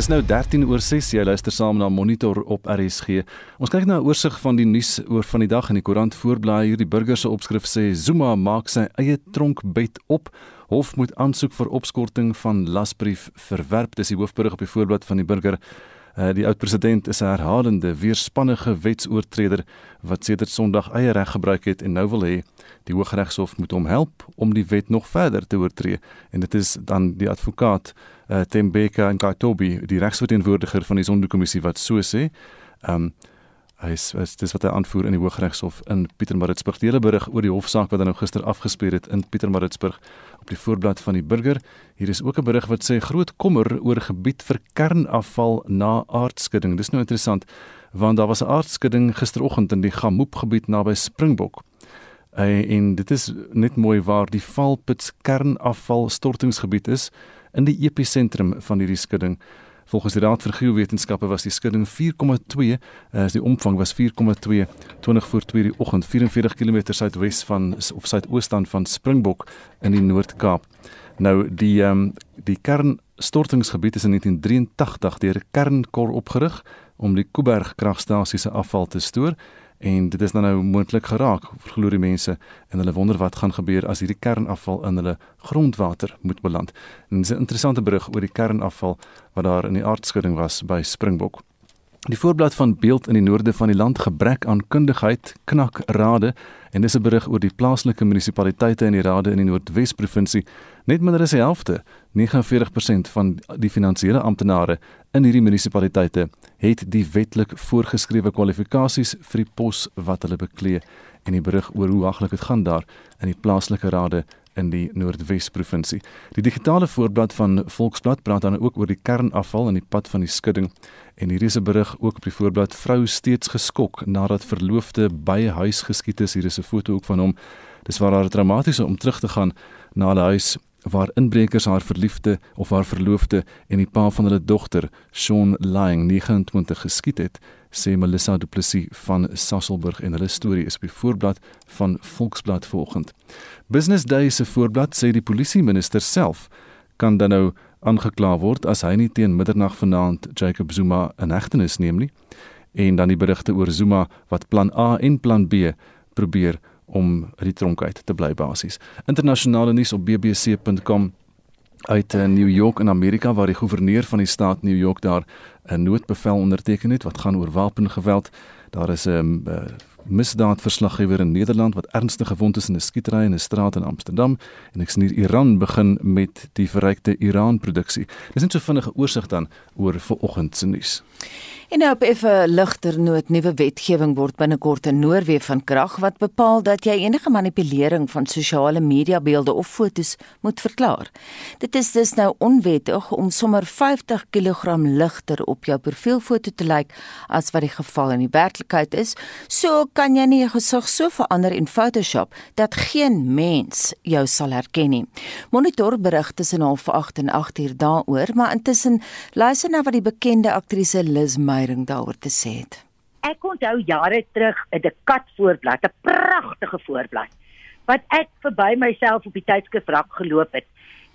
Dis nou 13 oor 6. Jy luister saam na Monitor op RSG. Ons kyk na 'n oorsig van die nuus oor van die dag in die koerant voorblaai. Hierdie burger se opskrif sê Zuma maak sy eie tronkbed op. Hof moet aansoek vir opskorting van lasbrief verwerp. Dis die hoofberig op die voorblad van die burger. Uh, die oud-president is 'n herhalende weerspannige wetsoortreder wat sedert Sondag eie reg gebruik het en nou wil hê die Hooggeregshof moet hom help om die wet nog verder te oortree. En dit is dan die advokaat uh, Tembeka en Katobi, die regsverteenwoordiger van die Sonderkommissie wat so sê. Um hy is, is dis wat hy aanvoer in die Hooggeregshof in Pietermaritzburg. Die hele berig oor die hofsaak wat dan nou gister afgespeel het in Pietermaritzburg op die voorblad van die burger. Hier is ook 'n berig wat sê groot kommer oor gebied vir kernafval na aardskudding. Dis nou interessant want daar was 'n aardskudding gisteroggend in die Gamoep gebied naby Springbok. Uh, en dit is net mooi waar die Valpits kernafval stortingsgebied is in die episentrum van hierdie skudding. Volgens die Raad vir Geowetenskappe was die skudding 4,2, as uh, die omvang was 4,2 20 voor 2 die oggend 44 km suidwes van of suidoostan van Springbok in die Noord-Kaap. Nou die ehm um, die kernstortingsgebied is in 1983 deur Kernkor opgerig om die Kuiberg kragstasie se afval te stoor en dit is nou moontlik geraak glo die mense en hulle wonder wat gaan gebeur as hierdie kernafval in hulle grondwater moet beland. En dis 'n interessante berig oor die kernafval wat daar in die aardskudding was by Springbok. Die voorblad van beeld in die noorde van die land gebrek aan kundigheid knak rade en dis 'n berig oor die plaaslike munisipaliteite en die rade in die Noordwes provinsie. Net minder as die helfte, 49% van die finansiële amptenare in hierdie munisipaliteite het die wetlik voorgeskrewe kwalifikasies vir die pos wat hulle beklee en die berig oor hoe haglik dit gaan daar in die plaaslike rade in die Noordwes provinsie. Die digitale voorblad van Volksblad praat dan ook oor die kernafval in die pad van die skudding en hier is 'n berig ook op die voorblad vrou steeds geskok nadat verloofde by huis geskiet is. Hier is 'n foto ook van hom. Dis waar haar dramatiese om terug te gaan na hulle huis waar inbrekers haar verliefde of haar verloofde en die pa van hulle dogter, Sean Lang, 29 geskiet het, sê Melissa Du Plessis van Sasselburg en hulle storie is op die voorblad van Volksblad vanoggend. Business Day se voorblad sê die polisie minister self kan dan nou aangekla word as hy nie teen middernag vanaand Jacob Zuma in hegtenis neem nie en dan die berigte oor Zuma wat plan A en plan B probeer om uit die tronk uit te bly basies. Internasionale nuus op bbc.com uit uh, New York in Amerika waar die goewerneur van die staat New York daar 'n noodbevel onderteken het wat gaan oor wapengeweld. Daar is 'n um, uh, misdaadverslaggewer in Nederland wat ernstig gewond is in 'n skietery in 'n straat in Amsterdam en ek sien hier Iran begin met die verrykte Iran produksie. Dis net so vinnige oorsig dan oor vanoggend se nuus. En nou op 'n ligter noot, nuwe wetgewing word binnekort in Noorwe van krag wat bepaal dat jy enige manipulering van sosiale media beelde of fotos moet verklaar. Dit is dus nou onwettig om sommer 50 kg ligter op jou profielfoto te lyk as wat die geval in die werklikheid is. So kan jy nie jou gesig so verander in Photoshop dat geen mens jou sal herken nie. Monitor berig tussen 08:30 en 8:00 daaroor, maar intussen luister na wat die bekende aktrise Liz May Meyering daaroor te sê het. Ek onthou jare terug 'n dekat voorblad, 'n pragtige voorblad wat ek verby myself op die tydskrif rak geloop het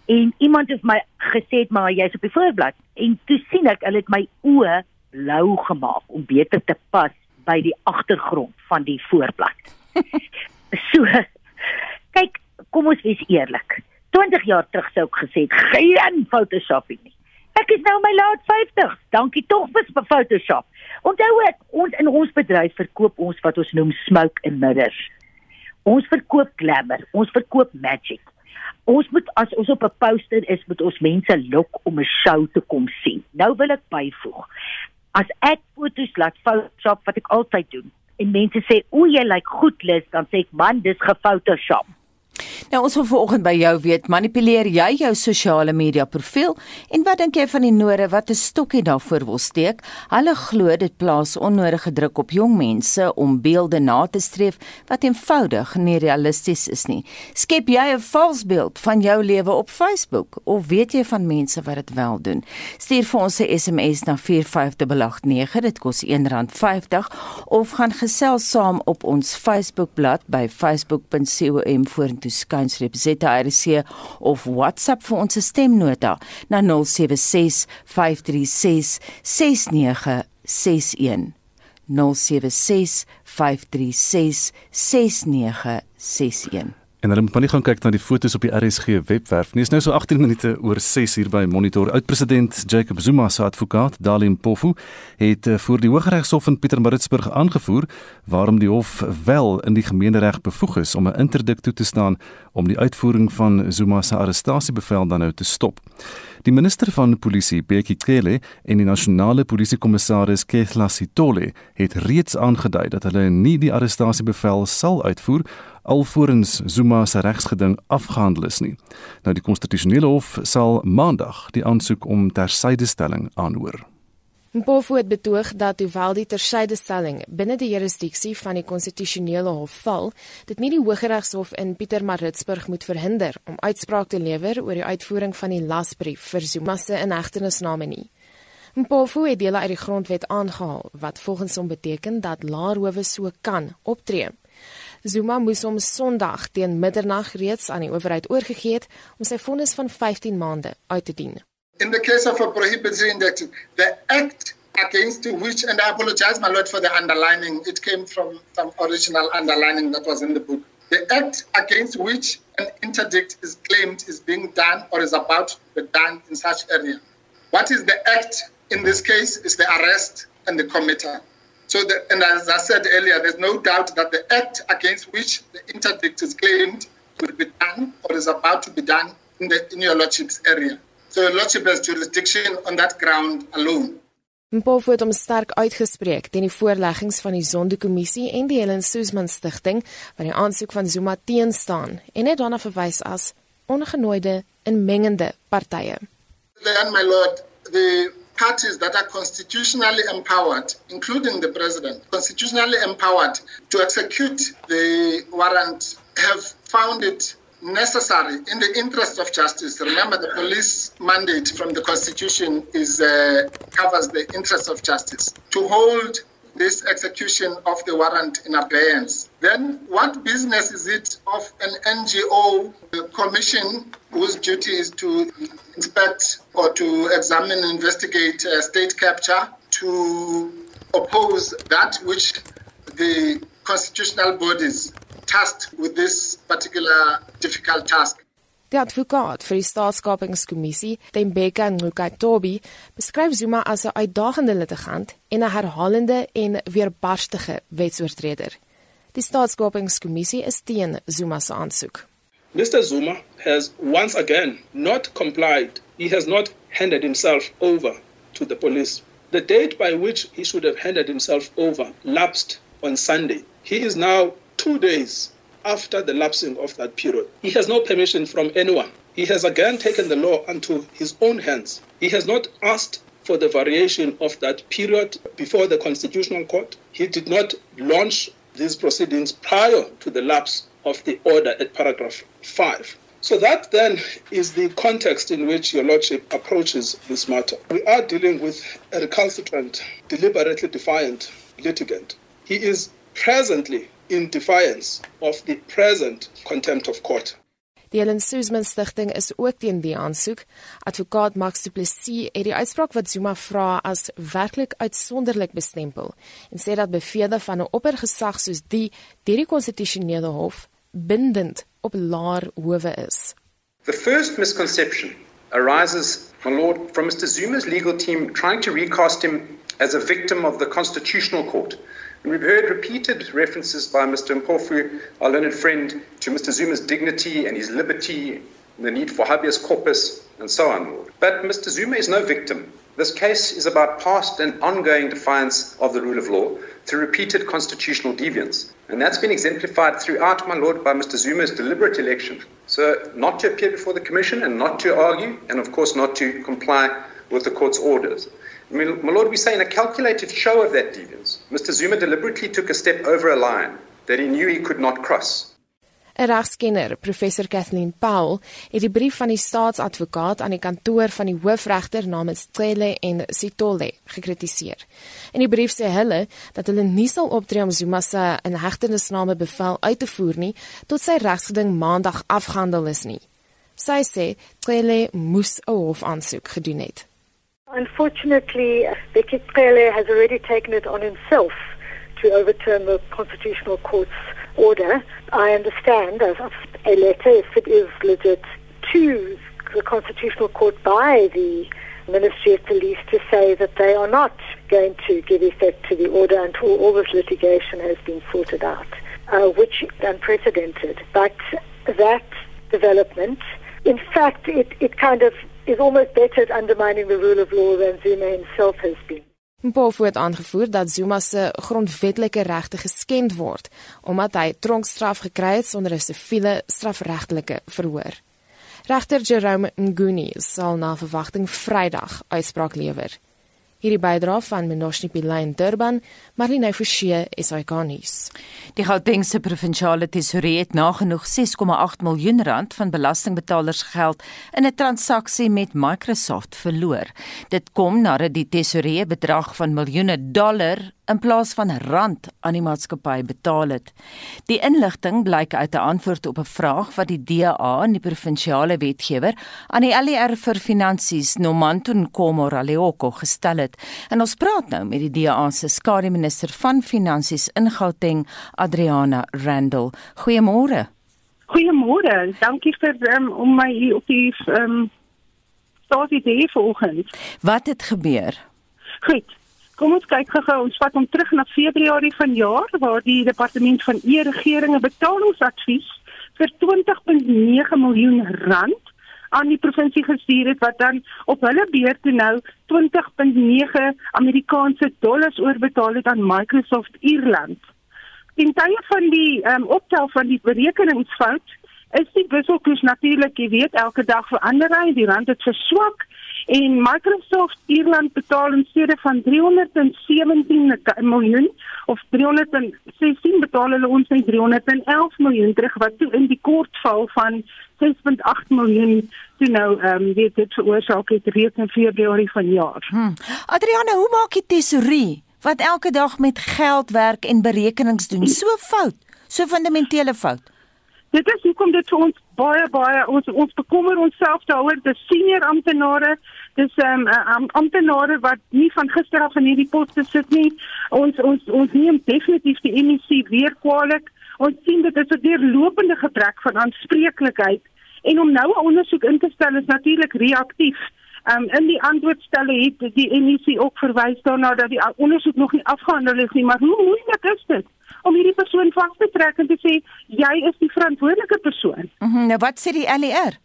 en iemand het my gesê maar jy's op die voorblad en toe sien ek hulle het my oë blou gemaak om beter te pas by die agtergrond van die voorblad. so kyk, kom ons wees eerlik. 20 jaar terug sou ek gesê geen photoshopping nie. Ek is nou my laat 50. Dankie tog vir Photoshop. Onthou ek, ons in ons bedryf verkoop ons wat ons noem smoke and mirrors. Ons verkoop glamour, ons verkoop magic. Ons moet as ons op 'n poster is, moet ons mense lok om 'n show te kom sien. Nou wil ek byvoeg. As ek foto's laat Photoshop wat ek altyd doen en mense sê, "O, jy lyk goed, Lis," dan sê ek, "Man, dis ge-Photoshop." Nou ons wil vanoggend by jou weet, manipuleer jy jou sosiale media profiel en wat dink jy van die nore wat 'n stokkie daarvoor wil steek? Hulle glo dit plaas onnodige druk op jong mense om beelde na te streef wat eenvoudig nie realisties is nie. Skep jy 'n vals beeld van jou lewe op Facebook of weet jy van mense wat dit wel doen? Stuur vir ons 'n SMS na 45889, dit kos R1.50 of gaan gesels saam op ons Facebookblad by facebook.com vorentoe rsg of WhatsApp vir ons stemnota na 076 536 6961. 076 536 6961. En hulle moet maar nie gaan kyk na die fotos op die RSG webwerf. Dit is nou so 18 minute oor 6 hier by Monitor. Oud-president Jacob Zuma se advokaat, Dalim Pofu, het eh, voor die Hooggeregshof in Pietermaritzburg aangevoer waarom die hof wel in die gemeenereg bevoeg is om 'n interdik toe te staan om die uitvoering van Zuma se arrestasiebevel dan nou te stop. Die minister van polisie, Bekkie Cele, en die nasionale polisiekommissaris, Kethla Sitole, het reeds aangedui dat hulle nie die arrestasiebevel sal uitvoer alvorens Zuma se regsgeding afgehandel is nie. Nou die konstitusionele hof sal maandag die aansoek om tersydestelling aanhoor. Mpofu het betoog dat hoewel die tersydestelling binne die jurisdiksie van die konstitusionele hof val, dit nie die Hooggeregshof in Pietermaritzburg moet verhinder om uitspraak te lewer oor die uitvoering van die lasbrief vir Zuma se inhegtenisname nie. Mpofu het dele uit die grondwet aangehaal wat volgens hom beteken dat laerhowe so kan optree. Zuma moes hom Sondag teen middernag reeds aan die owerheid oorgegee het om sy vonnis van 15 maande uit te dien. In the case of a prohibitory index, the act against which, and I apologize, my lord, for the underlining, it came from some original underlining that was in the book. The act against which an interdict is claimed is being done or is about to be done in such area. What is the act in this case is the arrest and the committer. So, the, and as I said earlier, there's no doubt that the act against which the interdict is claimed will be done or is about to be done in, the, in your lordship's area. So, your lordship has jurisdiction on that ground alone. Mpofu het hom sterk uitgespreek teen die voorleggings van die Zondo-kommissie en die Helen Suzman Stichting wat die aansoek van Zuma teenstaan en het daarna verwys as ongenooide en mengende partye. Then my lord, the parties that are constitutionally empowered, including the president, constitutionally empowered to execute the warrant, have found it necessary in the interest of justice. Remember, the police mandate from the constitution is uh, covers the interest of justice to hold this execution of the warrant in abeyance. Then, what business is it of an NGO commission whose duty is to inspect or to examine investigate uh, state capture to oppose that which the constitutional bodies tasked with this particular difficult task? Die advokaat vir die staatskapingskommissie, Tembeka Ngukatobi, beskryf Zuma as 'n uitdagende litigant en 'n herhalende en weerbarstige wetsoortreder. Die staatskapingskommissie is teen Zuma se aansoek. Mr. Zuma has once again not complied. He has not handed himself over to the police. The date by which he should have handed himself over lapsed on Sunday. He is now 2 days after the lapsing of that period. He has no permission from anyone. He has again taken the law into his own hands. He has not asked for the variation of that period before the Constitutional Court. He did not launch these proceedings prior to the lapse of the order at paragraph 5. So that then is the context in which your lordship approaches this matter. We are dealing with a recalcitrant, deliberately defiant litigant. He is presently in defiance of the present contempt of court. Die Helen Suzman Stichting is ook teen die aansoek. Advokaat Max Du Plessis het die uitspraak wat Zuma vra as werklik uitsonderlik bestempel en sê dat bevele van 'n oppergesag soos die deur die konstitusionele hof bindend op laer howe is. The first misconception arises, my lord, from Mr Zuma's legal team trying to recast him as a victim of the constitutional court. And we've heard repeated references by Mr Mpofu, our learned friend, to Mr Zuma's dignity and his liberty, and the need for habeas corpus, and so on. But Mr Zuma is no victim. This case is about past and ongoing defiance of the rule of law through repeated constitutional deviance. And that's been exemplified throughout, my lord, by Mr Zuma's deliberate election. So, not to appear before the commission and not to argue, and of course not to comply with the court's orders. My lord, we say in a calculated show of that deviance, Mr Zuma deliberately took a step over a line that he knew he could not cross. 'n Regskenner, professor Kathleen Paul, het die brief van die staatsadvokaat aan die kantoor van die hoofregter namens Cele en Sitole gekritiseer. In die brief sê hulle dat hulle nie sal optree om Zuma se inhegtenisname bevel uit te voer nie tot sy regsgeding maandag afgehandel is nie. Sy sê Cele moes 'n hofaansoek gedoen het. Unfortunately, Becky Cele has already taken it on himself to overturn the Constitutional Court's order. I understand as a letter, if it is legit, to the Constitutional Court by the Ministry of Police to say that they are not going to give effect to the order until all this litigation has been sorted out, uh, which is unprecedented. But that development, in fact, it, it kind of is almost better at undermining the rule of law than Zuma himself has been. Mpofu het aangevoer dat Zuma se grondwetlike regte geskend word omdat hy tronkstraf gekry het sonder 'n siviele strafregtelike verhoor. Regter Jerome Nguni sal na verwagting Vrydag uitspraak lewer. Hierdie bydra van Minoshni Pilain Durban, Marlene Forsie, SAK nuus. Die Gautengse provinsiale tesourier het nagenoeg 6,8 miljoen rand van belastingbetalers geld in 'n transaksie met Microsoft verloor. Dit kom nadat die tesourier bedrag van miljoene dollar in plaas van rand aan die maatskappy betaal het. Die inligting blyk uit 'n antwoord op 'n vraag wat die DA en die provinsiale wetgewer aan die LER vir finansies Nomanton Komoraleoko gestel het. En ons praat nou met die DA se skare minister van finansies in Gauteng, Adriana Randall. Goeiemôre. Goeiemôre. Dankie vir um, om my hier op die ehm um, stasie te hê vanoggend. Wat het gebeur? Goed. Kom ons kyk gou-gou. Ons vat hom terug na Februarie vanjaar waar die departement van e-regeringe betalingsadvies vir 20.9 miljoen rand aan die provinsie gestuur het wat dan op hulle beurt toe nou 20.9 Amerikaanse dollars oorbetaal het aan Microsoft Ierland. In tye van die um, optel van die berekeningsfout is die wisselkoers natuurlik, jy weet, elke dag verander hy, die rand het verswak en Microsoft Ierland betaal in steede van 317 miljoen of 316 betaal hulle ons net 311 miljoen terug wat toe in die kortval van 6.8 miljoen toe nou ehm um, weet dit veroorsaak het reeds in Februarie vanjaar. Hmm. Adriana, hoe maak jy tesourie wat elke dag met geld werk en berekenings doen so fout, so fundamentele fout? Dit is hoekom dit vir ons baie baie ons ons bekommer onsself daaroor. Dis senior amptenare. Dis ehm um, amptenare wat nie van gister af in hierdie poste sit nie. Ons ons ons neem definitief die MEC weer kwaliek ons sien dit is 'n deurlopende gebrek van aanspreeklikheid. En om nou 'n ondersoek in te stel is natuurlik reaktief Um, in die antwoordstelle het die MEC ook verwys daarna dat die ondersoek nog nie afgehandel is nie, maar hoe moeilik is dit? Om hierdie persoon vas te trek en te sê jy is die verantwoordelike persoon. Mm nou wat sê die LER?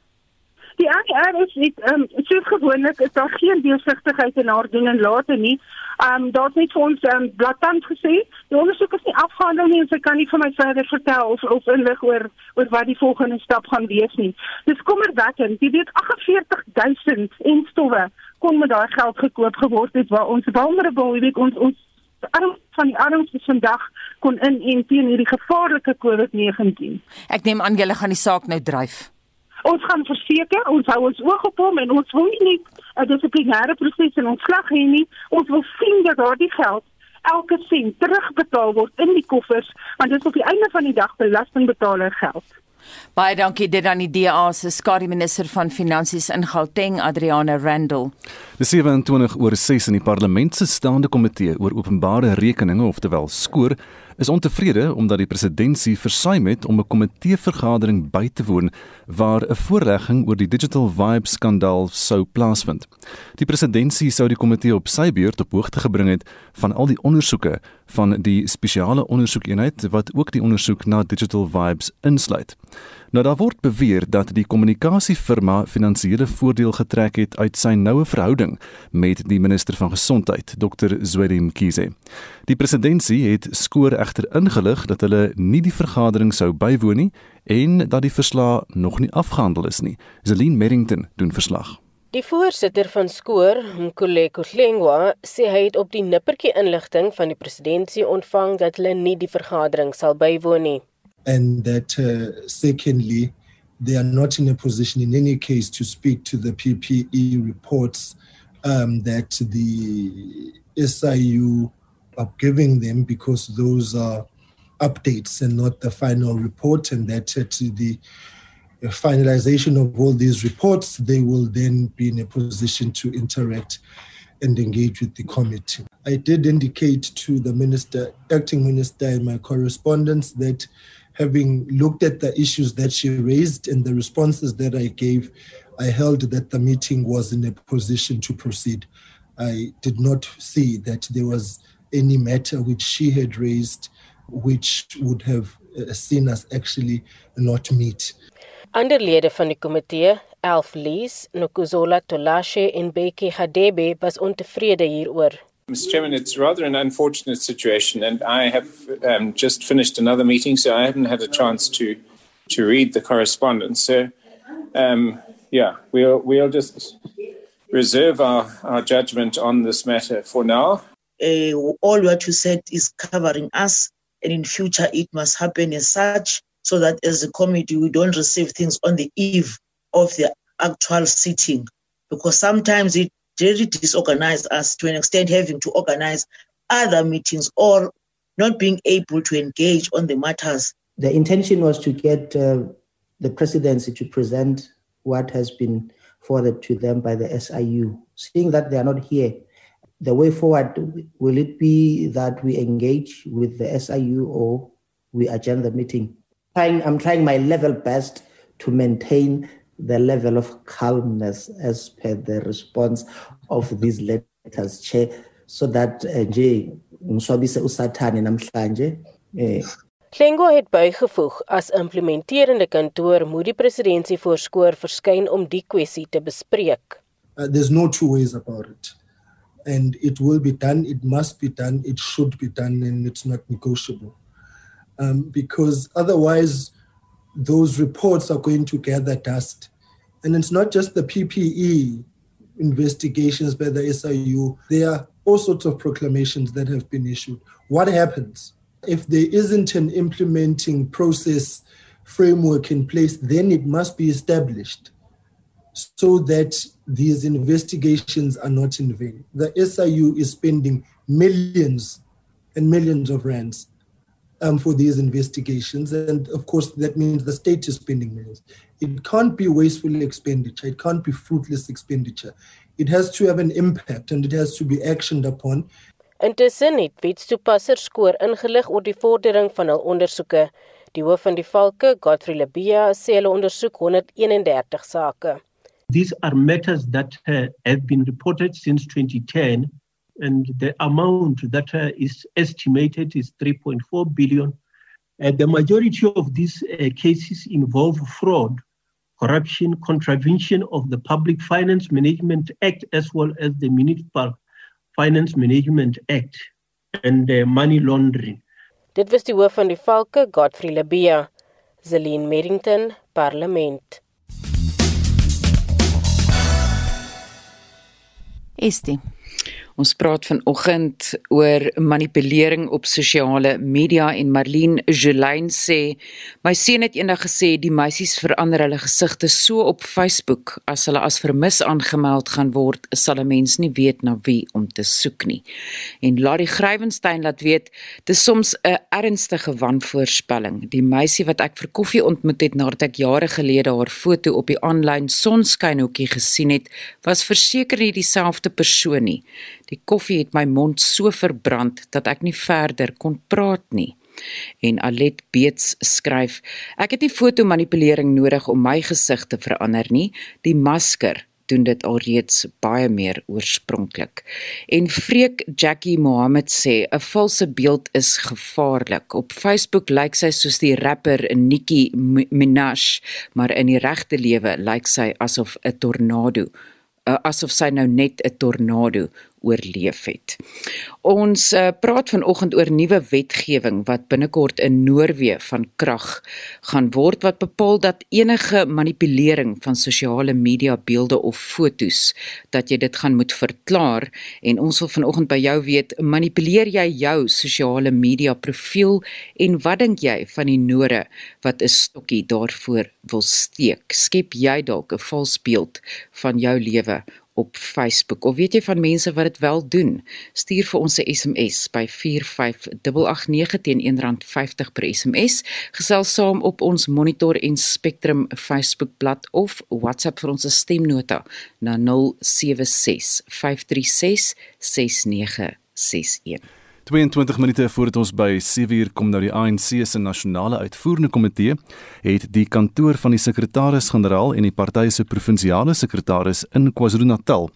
Die LER is net ehm um, soos gewoonlik is daar geen deursigtigheid in haar doen en late nie. Ehm um, daar's net vir ons ehm um, blaatant gesê, die ondersoek is nie afgehandel nie en sy kan nie vir my verder vertel of of inlig oor oor wat die volgende stap gaan wees nie. Dis kommerwekkend. Jy weet 48000 en stowwe kon met daai geld gekoop geword het waar ons vulnerable, jy weet ons ons arm van die armstes vandag kon in en teen hierdie gevaarlike COVID-19. Ek neem aan julle gaan die saak nou dryf. Ons gaan verseker, ons hou ons oog op hom en ons wil nie 'n dissiplinêre proses in ons slag hê nie. Ons wil sien dat daardie geld elke sent terugbetaal word in die koffers, want dit is op die einde van die dag belastingbetaler geld. Baie dankie dit aan die DA se skare minister van finansies in Gauteng Adriana Randall. Die 27 oor 6 in die parlement se staande komitee oor openbare rekeninge oftewel skoor is ontevrede omdat die presidentskap versuim het om 'n komitee vergadering by te woon waar 'n voorlegging oor die Digital Vibe skandaal sou plaasvind. Die presidentskap sou die komitee op sy beurt op hoogte gebring het van al die ondersoeke van die spesiale ondersoekeenheid wat ook die ondersoek na Digital Vibes insluit. Nou daar word beweer dat die kommunikasiefirma finansiële voordeel getrek het uit sy noue verhouding met die minister van gesondheid, Dr. Zweli Mkhize. Die presidentskap het skoor egter ingelig dat hulle nie die vergadering sou bywoon nie en dat die verslag nog nie afgehandel is nie. Zelin Merrington doen verslag. Die voorsitter van Skoor, Mkoleko Hlengwa, sê hy het op die nippertjie inligting van die presidentskap ontvang dat hulle nie die vergadering sal bywoon nie. And that uh, secondly, they are not in a position in any case to speak to the PPE reports um, that the SIU are giving them because those are updates and not the final report, and that at the finalization of all these reports, they will then be in a position to interact and engage with the committee. I did indicate to the minister, acting minister, in my correspondence that having looked at the issues that she raised and the responses that I gave, I held that the meeting was in a position to proceed. I did not see that there was any matter which she had raised which would have uh, seen us actually not meet. Ander lede van die komitee, Elf Lees, Nokuzola Tolashe en Beki Hadebe was ontevrede hieroor. Mr. Chairman, it's rather an unfortunate situation, and I have um, just finished another meeting, so I haven't had a chance to to read the correspondence. So, um, yeah, we'll we'll just reserve our, our judgment on this matter for now. Uh, all what you said is covering us, and in future it must happen as such, so that as a committee we don't receive things on the eve of the actual sitting, because sometimes it really disorganized us to an extent having to organize other meetings or not being able to engage on the matters. The intention was to get uh, the presidency to present what has been forwarded to them by the SIU. Seeing that they are not here, the way forward will it be that we engage with the SIU or we adjourn the meeting? I'm trying my level best to maintain the level of calmness as per the response of these letters chair so that uh, nje ngiswabise usathane namhlanje eh Klengo het bygevoeg as implementerende kantoor moet die presidentsie voorskoor verskyn om die kwessie te bespreek. Uh, there's no two ways about it. And it will be done, it must be done, it should be done and it's not negotiable. Um, because otherwise those reports are going to gather dust. And it's not just the PPE investigations by the SIU, there are all sorts of proclamations that have been issued. What happens? If there isn't an implementing process framework in place, then it must be established so that these investigations are not in vain. The SIU is spending millions and millions of rands um, for these investigations. And of course, that means the state is spending millions. It can't be wasteful expenditure, it can't be fruitless expenditure. It has to have an impact and it has to be actioned upon. Intussen het wetstoepassers skoor ingelig oor die vordering van hul ondersoeke. Die hoof van die Valke, Godfrey Labia, sê hulle ondersoek 131 sake. These are matters that uh, have been reported since 2010 and the amount that uh, is estimated is 3.4 billion. Uh, the majority of these uh, cases involve fraud, corruption, contravention of the Public Finance Management Act as well as the Municipal Finance Management Act and uh, money laundering. Dit was die hoof van die Valke, Godfrey Labia, Zelin Merrington, Parlement. Estie Ons praat vanoggend oor manipulering op sosiale media en Marlene Jolyn sê my seun het eendag gesê die meisies verander hulle gesigte so op Facebook as hulle as vermis aangemeld gaan word sal 'n mens nie weet na wie om te soek nie. En Larry Grywenstein laat weet dis soms 'n ernstige wanvoorspelling. Die meisie wat ek vir koffie ontmoet het nadat ek jare gelede haar foto op die aanlyn sonskynhoekie gesien het, was verseker nie dieselfde persoon nie. Die koffie het my mond so verbrand dat ek nie verder kon praat nie. En Alet Beets skryf: Ek het nie fotomanipulering nodig om my gesig te verander nie. Die masker doen dit alreeds baie meer oorspronklik. En Freek Jackie Mohammed sê 'n valse beeld is gevaarlik. Op Facebook lyk sy soos die rapper Nicki Minaj, maar in die regte lewe lyk sy asof 'n tornado uh, asof sy nou net 'n tornado oorleef het. Ons uh, praat vanoggend oor nuwe wetgewing wat binnekort in Noorwe van krag gaan word wat bepaal dat enige manipulering van sosiale media beelde of fotos dat jy dit gaan moet verklaar en ons wil vanoggend by jou weet manipuleer jy jou sosiale media profiel en wat dink jy van die nore wat 'n stokkie daarvoor wil steek skep jy dalk 'n vals beeld van jou lewe op Facebook of weet jy van mense wat dit wel doen? Stuur vir ons 'n SMS by 45889 teen R1.50 per SMS. Gesels saam op ons Monitor en Spectrum Facebook bladsy of WhatsApp vir ons stemnota na 076 536 6961. 22 minute voordat ons by 7uur kom nou die ANC se nasionale uitvoerende komitee het die kantoor van die sekretaris-generaal en die party se provinsiale sekretaris in KwaZulu-Natal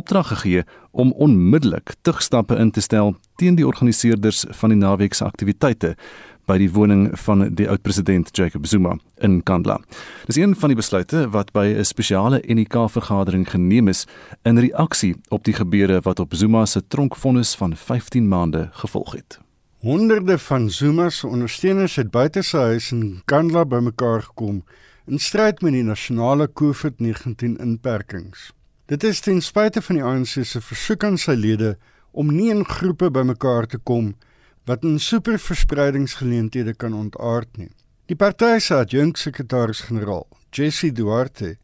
opdrag gegee om onmiddellik tugstappe in te stel teen die organiseerders van die naweek se aktiwiteite by die woning van die oud-president Jacob Zuma in Kandla. Dis een van die besluite wat by 'n spesiale NK-vergadering geneem is in reaksie op die gebeure wat op Zuma se tronkvonnis van 15 maande gevolg het. Honderde van Zuma se ondersteuners het buite sy huis in Kandla bymekaar gekom in stryd met die nasionale COVID-19 inperkings. Dit is ten spyte van die ANC se versoek aan sy lede om nie in groepe bymekaar te kom nie wat in superverspreidingsgeleenthede kan ontaard nie. Die party se adjunksekretaris-generaal, Jesse Duarte,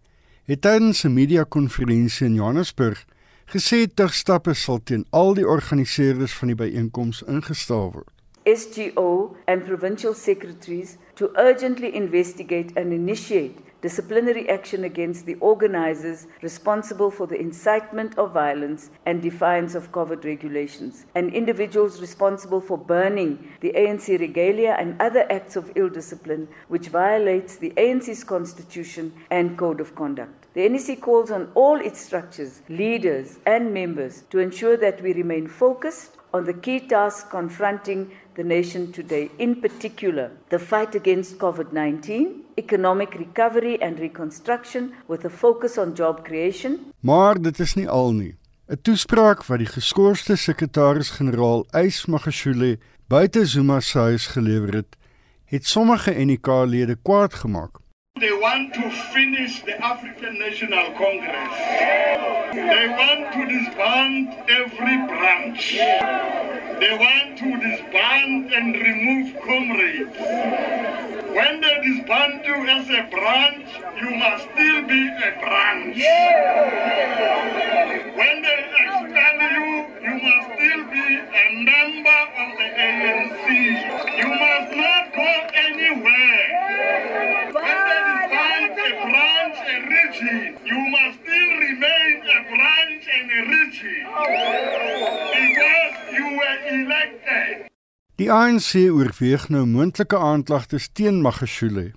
het tydens 'n media-konferensie in Johannesburg gesê dat stappe sal teen al die organiseerders van die byeenkoms ingestel word. SGO and provincial secretaries to urgently investigate and initiate disciplinary action against the organizers responsible for the incitement of violence and defiance of COVID regulations, and individuals responsible for burning the ANC regalia and other acts of ill discipline which violates the ANC's constitution and code of conduct. The NEC calls on all its structures, leaders, and members to ensure that we remain focused on the key tasks confronting the nation today, in particular, the fight against COVID 19 economic recovery and reconstruction with a focus on job creation. Maar dit is nie al nie. 'n Toespraak wat die geskorste sekretaris-generaal Ys Magashule buite Zuma se huis gelewer het, het sommige NK-lede kwaad gemaak. They want to finish the African National Congress. They want to disband every branch. They want to disband and remove comrades. When they disband you as a branch, you must still be a branch. Die ANC oorweeg nou moontlike aanklagtes teen Magashule.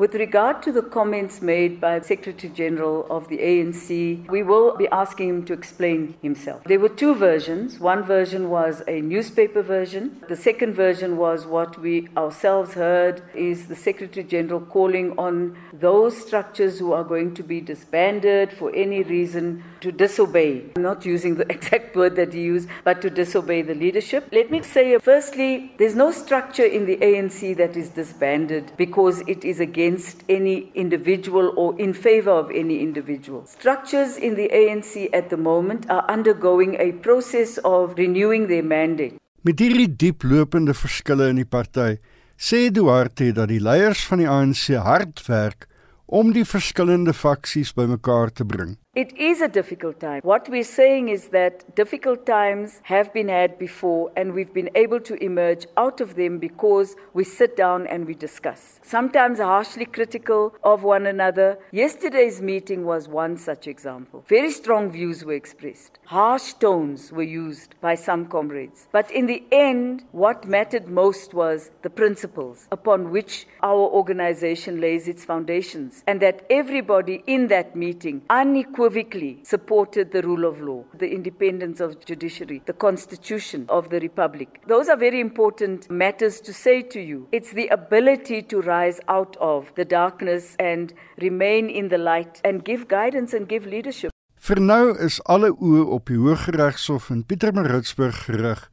With regard to the comments made by the Secretary General of the ANC, we will be asking him to explain himself. There were two versions. One version was a newspaper version. The second version was what we ourselves heard is the Secretary General calling on those structures who are going to be disbanded for any reason to disobey. I'm not using the exact word that he used, but to disobey the leadership. Let me say, firstly, there's no structure in the ANC that is disbanded because it is against any individual or in favor of any individual. Structures in the ANC at the moment are undergoing a process of renewing their mandate. Met hierdie dieplopende verskille in die party, sê Duarte dat die leiers van die ANC hard werk om die verskillende faksies bymekaar te bring. It is a difficult time. What we're saying is that difficult times have been had before, and we've been able to emerge out of them because we sit down and we discuss. Sometimes harshly critical of one another. Yesterday's meeting was one such example. Very strong views were expressed, harsh tones were used by some comrades. But in the end, what mattered most was the principles upon which our organization lays its foundations, and that everybody in that meeting unequivocally unequivocally supported the rule of law, the independence of judiciary, the constitution of the republic. Those are very important matters to say to you. It's the ability to rise out of the darkness and remain in the light and give guidance and give leadership. Vir nou is alle oë op die Hooggeregshof in Pietermaritzburg gerig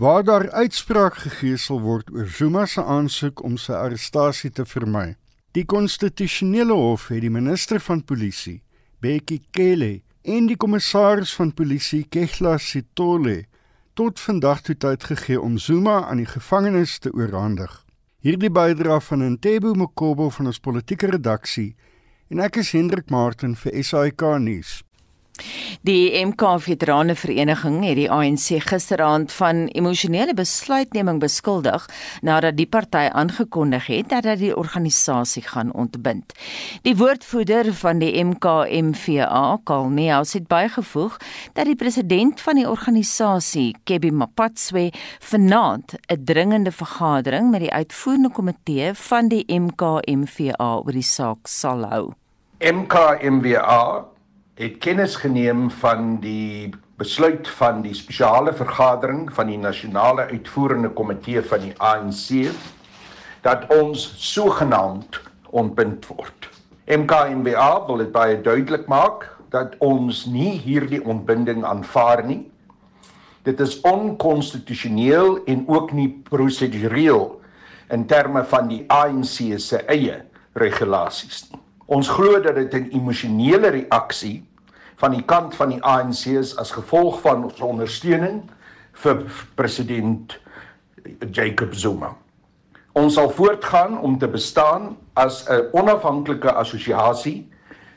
waar daar uitspraak gegee sal word oor Zuma se aansoek om sy arrestasie te vermy. Die konstitusionele hof het die minister van polisie, Bekkie Cele, en die kommissaris van polisie, Kehla Sitole, tot vandag toe tyd gegee om Zuma aan die gevangenes te oorhandig. Hierdie bydra van Ntebo Mokobo van ons politieke redaksie en ek is Hendrik Martin vir SAK nuus. Die MK Veterane Vereniging het die ANC gisteraand van emosionele besluitneming beskuldig nadat die party aangekondig het dat hy die organisasie gaan ontbind. Die woordvoerder van die MK-MVA, Karl Neus, het bygevoeg dat die president van die organisasie, Kebbi Mapatswe, vanaand 'n dringende vergadering met die uitvoerende komitee van die MK-MVA oor die saak sal hou. MK-MVA het kennis geneem van die besluit van die spesiale vergadering van die nasionale uitvoerende komitee van die ANC dat ons sogenaamd ontbind word. MKMBA wil dit baie duidelik maak dat ons nie hierdie ontbinding aanvaar nie. Dit is onkonstitusioneel en ook nie prosedureel in terme van die ANC se eie regulasies nie. Ons glo dat dit 'n emosionele reaksie van die kant van die ANC is as gevolg van ons ondersteuning vir president Jacob Zuma. Ons sal voortgaan om te bestaan as 'n onafhanklike assosiasie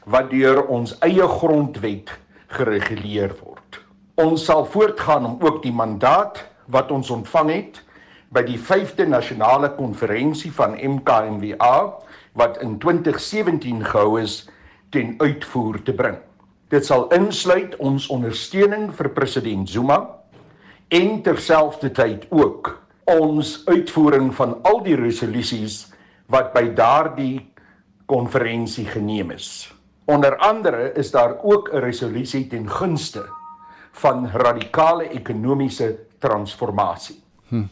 wat deur ons eie grondwet gereguleer word. Ons sal voortgaan om ook die mandaat wat ons ontvang het by die 5de nasionale konferensie van MKMWA wat in 2017 gehou is ten uitvoer te bring. Dit sal insluit ons ondersteuning vir president Zuma en terselfdertyd ook ons uitvoering van al die resolusies wat by daardie konferensie geneem is. Onder andere is daar ook 'n resolusie ten gunste van radikale ekonomiese transformasie. Hm.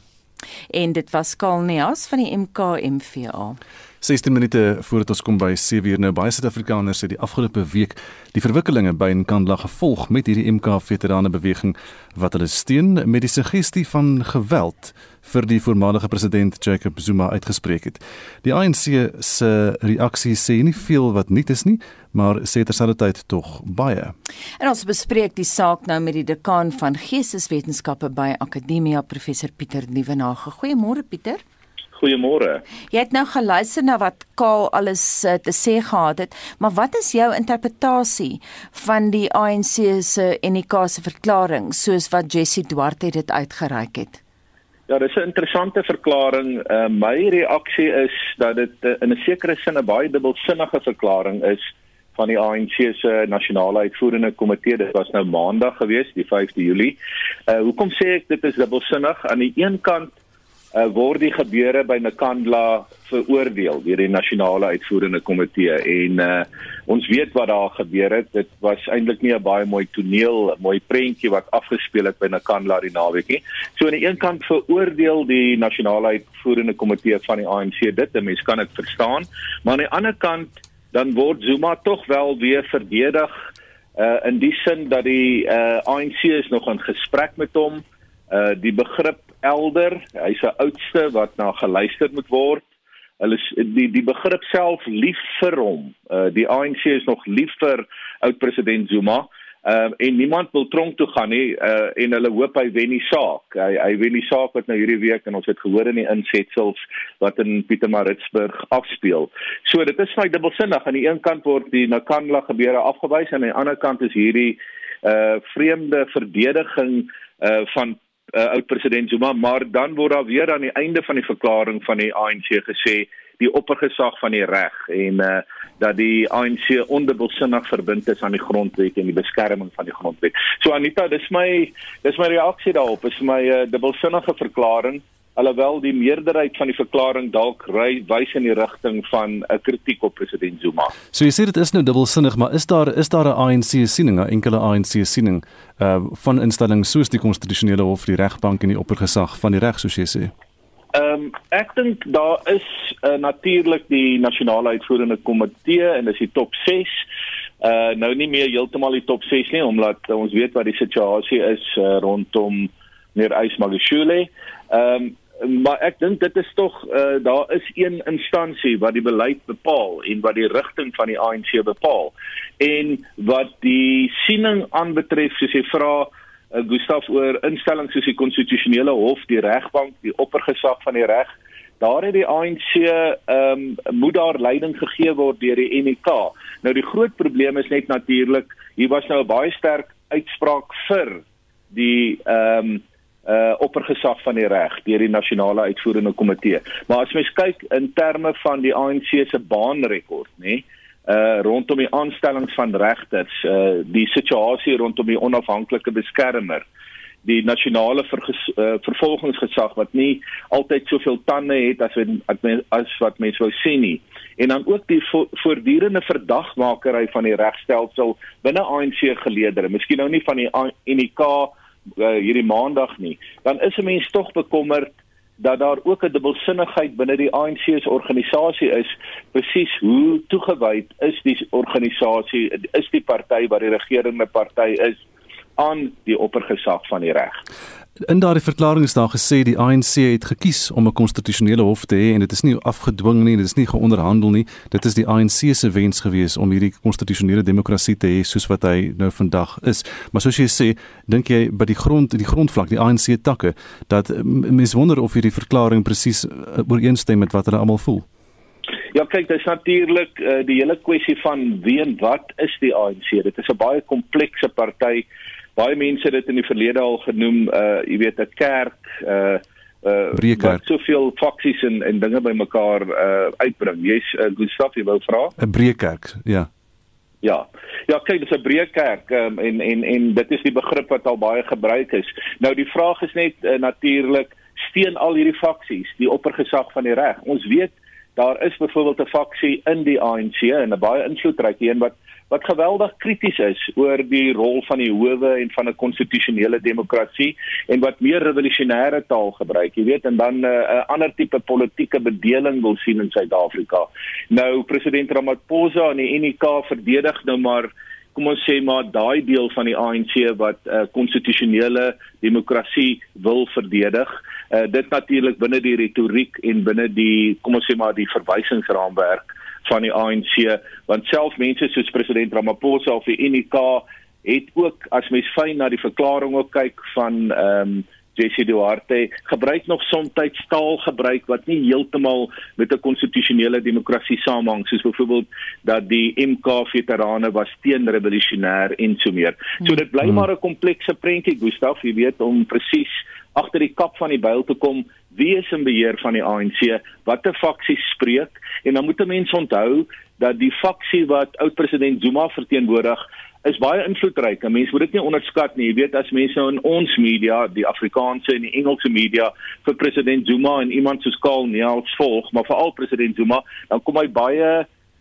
En dit was Kalneas van die MKMVA. 16 minute voordat ons kom by 7 uur nou baie Suid-Afrikaners het die afgelope week die verwikkelinge by Nkandla gevolg met hierdie MK veterane beweging wat hulle steun met die suggestie van geweld vir die voormalige president Jacob Zuma uitgespreek het. Die ANC se reaksie sê nie veel wat nuut is nie, maar sê terselfdertyd tog baie. En ons bespreek die saak nou met die dekaan van Geesteswetenskappe by Akademia professor Pieter Nieuwenhage. Goeiemôre Pieter. Goeiemôre. Jy het nou geluister na wat Kaal alles uh, te sê gehad het, maar wat is jou interpretasie van die ANC se NK se verklaring soos wat Jessie Duarte dit uitgereik het? Ja, dis 'n interessante verklaring. Uh, my reaksie is dat dit uh, in 'n sekere sin 'n baie dubbelsinnige verklaring is van die ANC se nasionale uitvoerende komitee. Dit was nou maandag gewees, die 5de Julie. Uh hoekom sê ek dit is dubbelsinnig? Aan die een kant uh, word die gebeure by Nkandla veroordeel deur die nasionale uitvoerende komitee. En uh, ons weet wat daar gebeur het. Dit was eintlik nie 'n baie mooi toneel 'n mooi prentjie wat afgespeel het by Nkandla die naweek nie. So aan die een kant veroordeel die nasionale uitvoerende komitee van die ANC dit 'n mens kan dit verstaan. Maar aan die ander kant dan word Zuma tog wel weer verdedig uh, in die sin dat die uh, ANC is nog in gesprek met hom. Uh die begrip elder, hy's 'n oudste wat na geluister moet word. Hulle die die begrip self lief vir hom. Uh die ANC is nog lief vir oud president Zuma. Ehm uh, en niemand wil tronk toe gaan nie uh en hulle hoop hy wen die saak. Hy hy wen die saak wat nou hierdie week en ons het gehoor in die insetsels wat in Pietermaritzburg afspeel. So dit is baie dubbelsinnig. Aan die een kant word die Nakandla gebeure afgewys en aan die ander kant is hierdie uh vreemde verdediging uh van uh, oud president Zuma, maar dan word daar weer aan die einde van die verklaring van die ANC gesê die oppergesag van die reg en uh, dat die ANC ondubbelsinnig verbind is aan die grondwet en die beskerming van die grondwet. So Anita, dis my dis my reaksie daarop. Is my uh, dubbelsinnige verklaring alhoewel die meerderheid van die verklaring dalk wys in die rigting van 'n kritiek op president Zuma. So jy sê dit is nou dubbelsinnig, maar is daar is daar 'n ANC siening, 'n enkele ANC siening uh van instellings soos die konstitusionele hof, die regbank en die oppergesag van die reg soos jy sê? Ehm um, ek dink daar is uh, natuurlik die nasionale uitvoerende komitee en dis die top 6 uh nou nie meer heeltemal die top 6 nie omdat uh, ons weet wat die situasie is uh, rondom meneer Ysmagashule. Ehm um, maar ek dink dit is tog uh, daar is een instansie wat die beleid bepaal en wat die rigting van die ANC bepaal. En wat die siening aanbetref soos jy vra uh, Gustaf oor instellings soos die konstitusionele hof, die regbank, die oppergesag van die reg, daar het die ANC ehm um, moet daar leiding gegee word deur die NEK. Nou die groot probleem is net natuurlik, hier was nou 'n baie sterk uitspraak vir die ehm um, uh oppergesag van die reg deur die nasionale uitvoerende komitee. Maar as mens kyk in terme van die ANC se baanrekord, nê, uh rondom die aanstellings van regters, uh die situasie rondom die onafhanklike beskermer, die nasionale uh, vervolgingsgesag wat nie altyd soveel tande het as wat as wat mense wou sê nie. En dan ook die vo voortdurende verdagmakery van die regstelsel binne ANC geleedere, miskien nou nie van die UNK uh, hierdie maandag nie, dan is 'n mens tog bekommerd dat daar ook 'n dubbelsinnigheid binne die ANC se organisasie is presies hoe toegewyd is die organisasie is die party wat die regerende party is aan die oppergesag van die reg. In daardie verklaring is daar gesê die ANC het gekies om 'n konstitusionele hof te hê en dit is nie afgedwing nie, dit is nie geonderhandel nie. Dit is die ANC se wens gewees om hierdie konstitusionele demokrasie te hê soos wat hy nou vandag is. Maar soos jy sê, dink jy by die grond, die grondvlak, die ANC takke, dat mense wonder of hierdie verklaring presies uh, ooreenstem met wat hulle almal voel. Ja, kyk, dit is natuurlik uh, die hele kwessie van wie en wat is die ANC. Dit is 'n baie komplekse party baie mense het dit in die verlede al genoem uh jy weet 'n kerk uh uh Breekerk. soveel faksies en en dinge bymekaar uh uitbring. Jy's uh, Gustaf, jy wou vra? 'n Breekerk, ja. Ja. Ja, kyk, dis 'n breekerk um, en en en dit is die begrip wat al baie gebruik is. Nou die vraag is net uh, natuurlik steun al hierdie faksies die oppergesag van die reg. Ons weet daar is byvoorbeeld 'n faksie in die ANC en 'n baie invloedryke een wat wat geweldig krities is oor die rol van die howe en van 'n konstitusionele demokrasie en wat meer revolusionêre taal gebruik, jy weet, en dan eh, 'n uh, ander tipe politieke bedeling wil sien in Suid-Afrika. Nou president Ramaphosa en die UNK verdedig nou maar kom ons sê maar daai deel van die ANC wat uh, konstitusionele demokrasie wil verdedig. Uh, dit natuurlik binne die retoriek en binne die kom ons sê maar die verwysingsraamwerk van die ANC want self mense soos president Ramaphosa of die UNK het ook as mens fyn na die verklaring ook kyk van ehm um, JC Duarte gebruik nog soms taal gebruik wat nie heeltemal met 'n konstitusionele demokrasie saamhang soos byvoorbeeld dat die MK veterane was teen revolusionêr en so meer. So dit bly hmm. maar 'n komplekse prentjie Gustaf, jy weet om presies agter die kap van die byl te kom wie is in beheer van die ANC, watter faksie spreek en dan moet mense onthou dat die faksie wat oud-president Zuma verteenwoordig is baie invloedryk. Mense moet dit nie onderskat nie. Jy weet as mense nou in ons media, die Afrikaanse en die Engelse media vir president Zuma en iemand soos Karl Neels volg, maar veral president Zuma, dan kom hy baie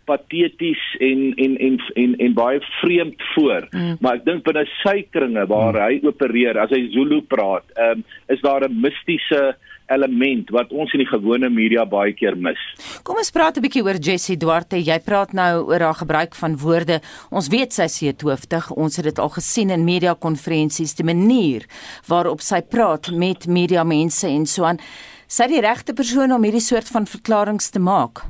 pateties en en en en en baie vreemd voor. Mm. Maar ek dink binne sy kringe waar mm. hy opereer, as hy Zulu praat, um, is daar 'n mistiese element wat ons in die gewone media baie keer mis. Kom ons praat 'n bietjie oor Jessie Duarte. Jy praat nou oor haar gebruik van woorde. Ons weet sy se hoofdig. Ons het dit al gesien in media konferensies, die manier waarop sy praat met media mense en so aan. Sy die regte persoon om hierdie soort van verklaringe te maak.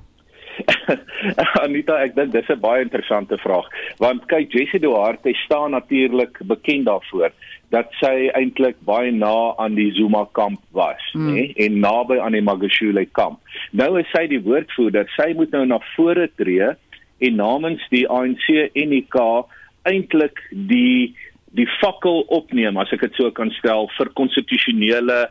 Anita, ek dink dis 'n baie interessante vraag, want kyk Jessie Duarte staan natuurlik bekend daarvoor dat sy eintlik baie na aan die Zuma kamp was, mm. nê, en naby aan die Magashule kamp. Nou is sy die woordvoerder, sy moet nou na vore tree en namens die ANC NK eintlik die die fakkel opneem as ek dit so kan stel vir konstitusionele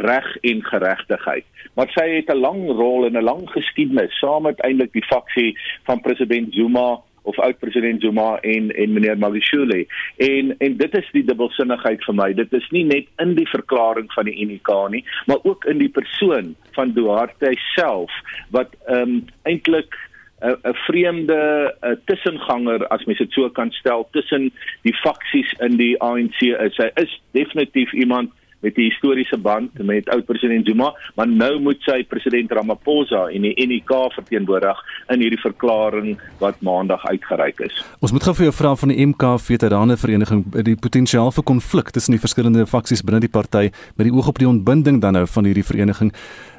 reg en geregtigheid. Maar sy het 'n lang rol en 'n lang geskiedenis saam met eintlik die faksie van president Zuma of oud-president Zuma en en meneer Magashule. En en dit is die dubbelsinnigheid vir my. Dit is nie net in die verklaring van die UNK nie, maar ook in die persoon van Duarte self wat ehm um, eintlik 'n 'n vreemde a tussenganger as mens dit so kan stel tussen die faksies in die ANC is. Hy is definitief iemand met die historiese band met oud-president Zuma, maar nou moet sy president Ramaphosa en die NK verteenwoordig in hierdie verklaring wat maandag uitgereik is. Ons moet gou vir jou vra van die MK Veterane Vereniging die potensiaal vir konflik tussen die verskillende faksies binne die party met die oog op die ontbinding dan nou van hierdie vereniging.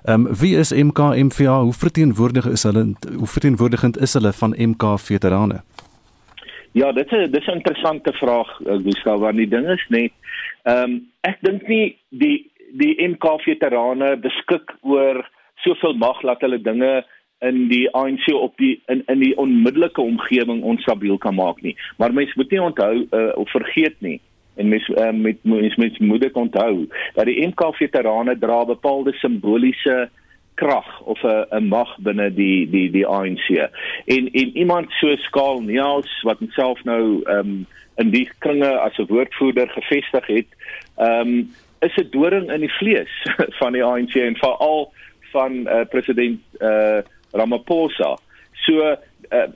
Ehm um, wie is MK MVA? Hoe verteenwoordig is hulle hoe verteenwoordigend is hulle van MK Veterane? Ja, dit is dis 'n interessante vraag, uh, Gustav, want die ding is net ehm um, ek dink nie die die MK veterane beskik oor soveel mag dat hulle dinge in die ANC op die in in die onmiddellike omgewing onstabiel kan maak nie. Maar mense moet nie onthou uh, of vergeet nie en mens uh, met mens, mens moet dit onthou dat die MK veterane dra bepaalde simboliese krag of 'n 'n mag binne die die die ANC. En en iemand so skaal Niels wat homself nou ehm um, in die kringe as 'n woordvoerder gevestig het, ehm um, is 'n doring in die vlees van die ANC en veral van uh, president uh, Ramaphosa. So uh,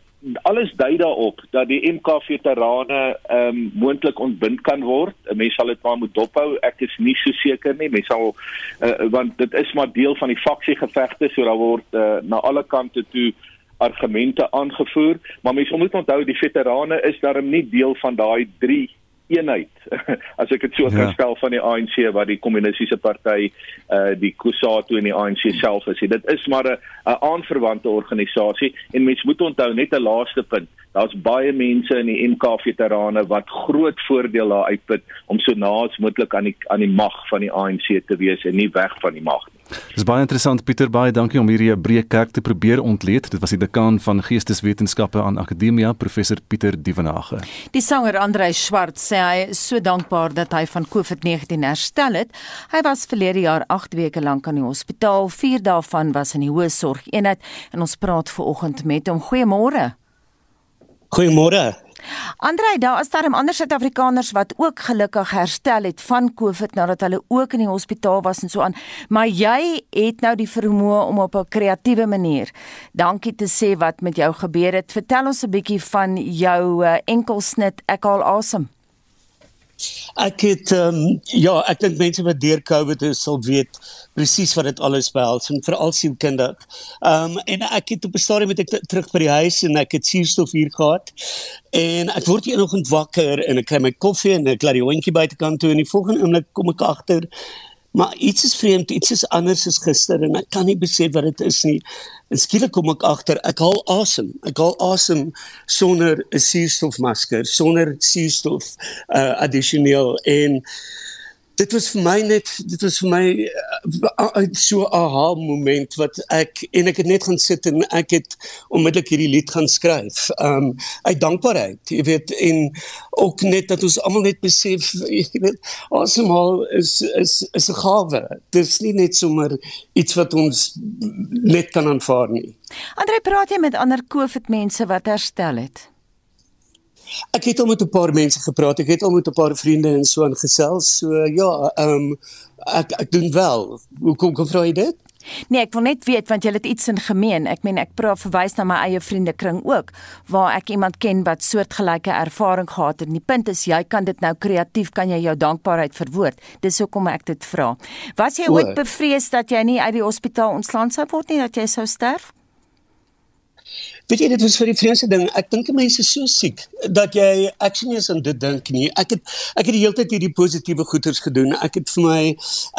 alles dui daarop dat die MK veterane ehm um, moontlik ontbind kan word. Mense sal dit maar moet dophou. Ek is nie so seker nie. Mense sal uh, want dit is maar deel van die faksiegevegte, so daar word uh, na alle kante toe argumente aangevoer, maar mense moet onthou die veterane is daarom nie deel van daai 3 eenheid as ek dit so ja. kan stel van die ANC wat die kommunistiese party uh die Kusatu en die ANC self is. Dit is maar 'n 'n aanverwante organisasie en mense moet onthou net 'n laaste punt. Daar's baie mense in die MK veterane wat groot voordeel daar uitput om so naas moontlik aan die aan die mag van die ANC te wees en nie weg van die mag nie. Dis baie interessant Pieter, baie dankie om hierdie breë kerk te probeer ontleed. Dit was die dekaan van Geesteswetenskappe aan Akademia, professor Pieter Dievenage. Die sanger Andrei Swart sê hy is so dankbaar dat hy van COVID-19 herstel het. Hy was verlede jaar 8 weke lank aan die hospitaal. 4 daarvan was in die hoë sorgeenheid en ons praat ver oggend met hom. Goeiemôre. Goeiemôre. Andrei, daar is darem ander Suid-Afrikaners wat ook gelukkig herstel het van COVID nadat hulle ook in die hospitaal was en so aan. Maar jy het nou die vermoë om op 'n kreatiewe manier dankie te sê wat met jou gebeur het. Vertel ons 'n bietjie van jou uh, enkelsnit. Ek haal asem. Awesome. Ek het ehm um, ja, ek dink mense wat deur COVID is sal weet presies wat dit alles behels en veral sien kinder. Ehm um, en ek het op 'n stadium met ek terug by die huis en ek het suurstof hier gehad. En ek word eenoggend wakker en ek kry my koffie en ek laat die hondjie buitekant toe en die volgende oomblik kom ek agter Maar iets is vreemd, iets is anders as gister en ek kan nie besef wat dit is nie. En skielik kom ek agter, ek haal asem. Ek haal asem sonder 'n suurstofmasker, sonder suurstof uh addisioneel en dit was vir my net dit was vir my uh, so 'n aha moment wat ek en ek het net gaan sit en ek het onmiddellik hierdie lied gaan skryf. Um uit dankbaarheid, jy weet en ook net dat ons almal net besef, jy weet, asemhaal is is is 'n gawe. Dit is nie net sommer iets wat ons net kan aanvaar nie. Andre, praat jy met ander COVID mense wat herstel het? Ek het al met 'n paar mense gepraat. Ek het al met 'n paar vriende en so aangesels. So ja, ehm um, ek ek doen wel. Hoe kom kom vra jy dit? Nee, ek wil net weet want jy het iets in gemeen. Ek meen ek praat verwys na my eie vriendekring ook waar ek iemand ken wat soortgelyke ervaring gehad het. En die punt is jy kan dit nou kreatief kan jy jou dankbaarheid verwoord. Dis hoekom ek dit vra. Was jy ooit bevrees dat jy nie uit die hospitaal ontslaan sou word nie dat jy sou sterf? Weet jy dit was vir die vreemdste ding. Ek dink mense is so siek dat jy ek sien eens aan dit dink nie. Ek het ek het die hele tyd hierdie positiewe goeders gedoen. Ek het vir my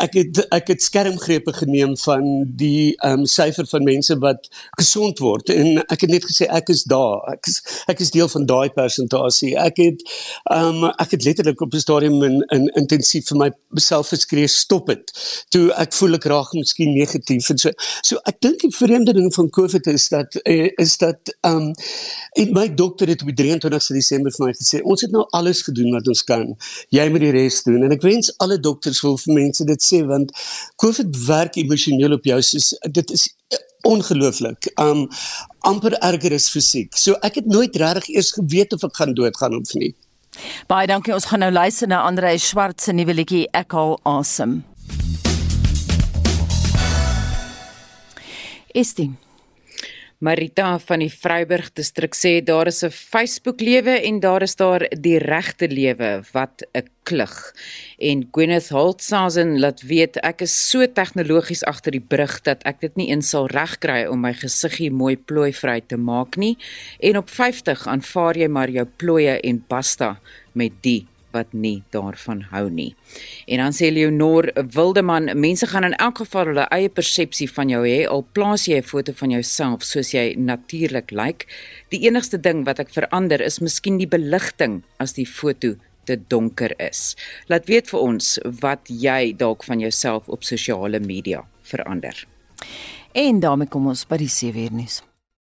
ek het ek het skermgrepe geneem van die ehm um, syfer van mense wat gesond word en ek het net gesê ek is daar. Ek is ek is deel van daai persentasie. Ek het ehm um, ek het letterlik op 'n stadium in, in intensief vir myself geskree stop dit. Toe ek voel ek raak miskien negatief en so. So ek dink die vreemde ding van COVID is dat eh, is dat ehm um, en my dokter het op die 23ste Desember vir my gesê ons het nou alles gedoen wat ons kan. Jy moet die res doen en ek wens alle dokters wil vir mense dit sê want COVID werk emosioneel op jou soos dit is ongelooflik. Um amper erger as fisiek. So ek het nooit regtig eers geweet of ek gaan doodgaan of nie. Baie dankie. Ons gaan nou luister na Andre Swart se nuwe liedjie Ek haal asem. Estie Marita van die Vryburg distrik sê daar is 'n Facebook lewe en daar is daar die regte lewe wat 'n klug. En Gwyneth Holtzazen laat weet ek is so tegnologies agter die brug dat ek dit nie eens sal regkry om my gesiggie mooi plooivry te maak nie en op 50 aanvaar jy maar jou plooie en basta met die wat nie daarvan hou nie. En dan sê Leonor Wildeman, mense gaan in elk geval hulle eie persepsie van jou hê al plaas jy 'n foto van jouself soos jy natuurlik lyk. Like. Die enigste ding wat ek verander is miskien die beligting as die foto te donker is. Laat weet vir ons wat jy dalk van jouself op sosiale media verander. En daarmee kom ons by die sewe uur nuus.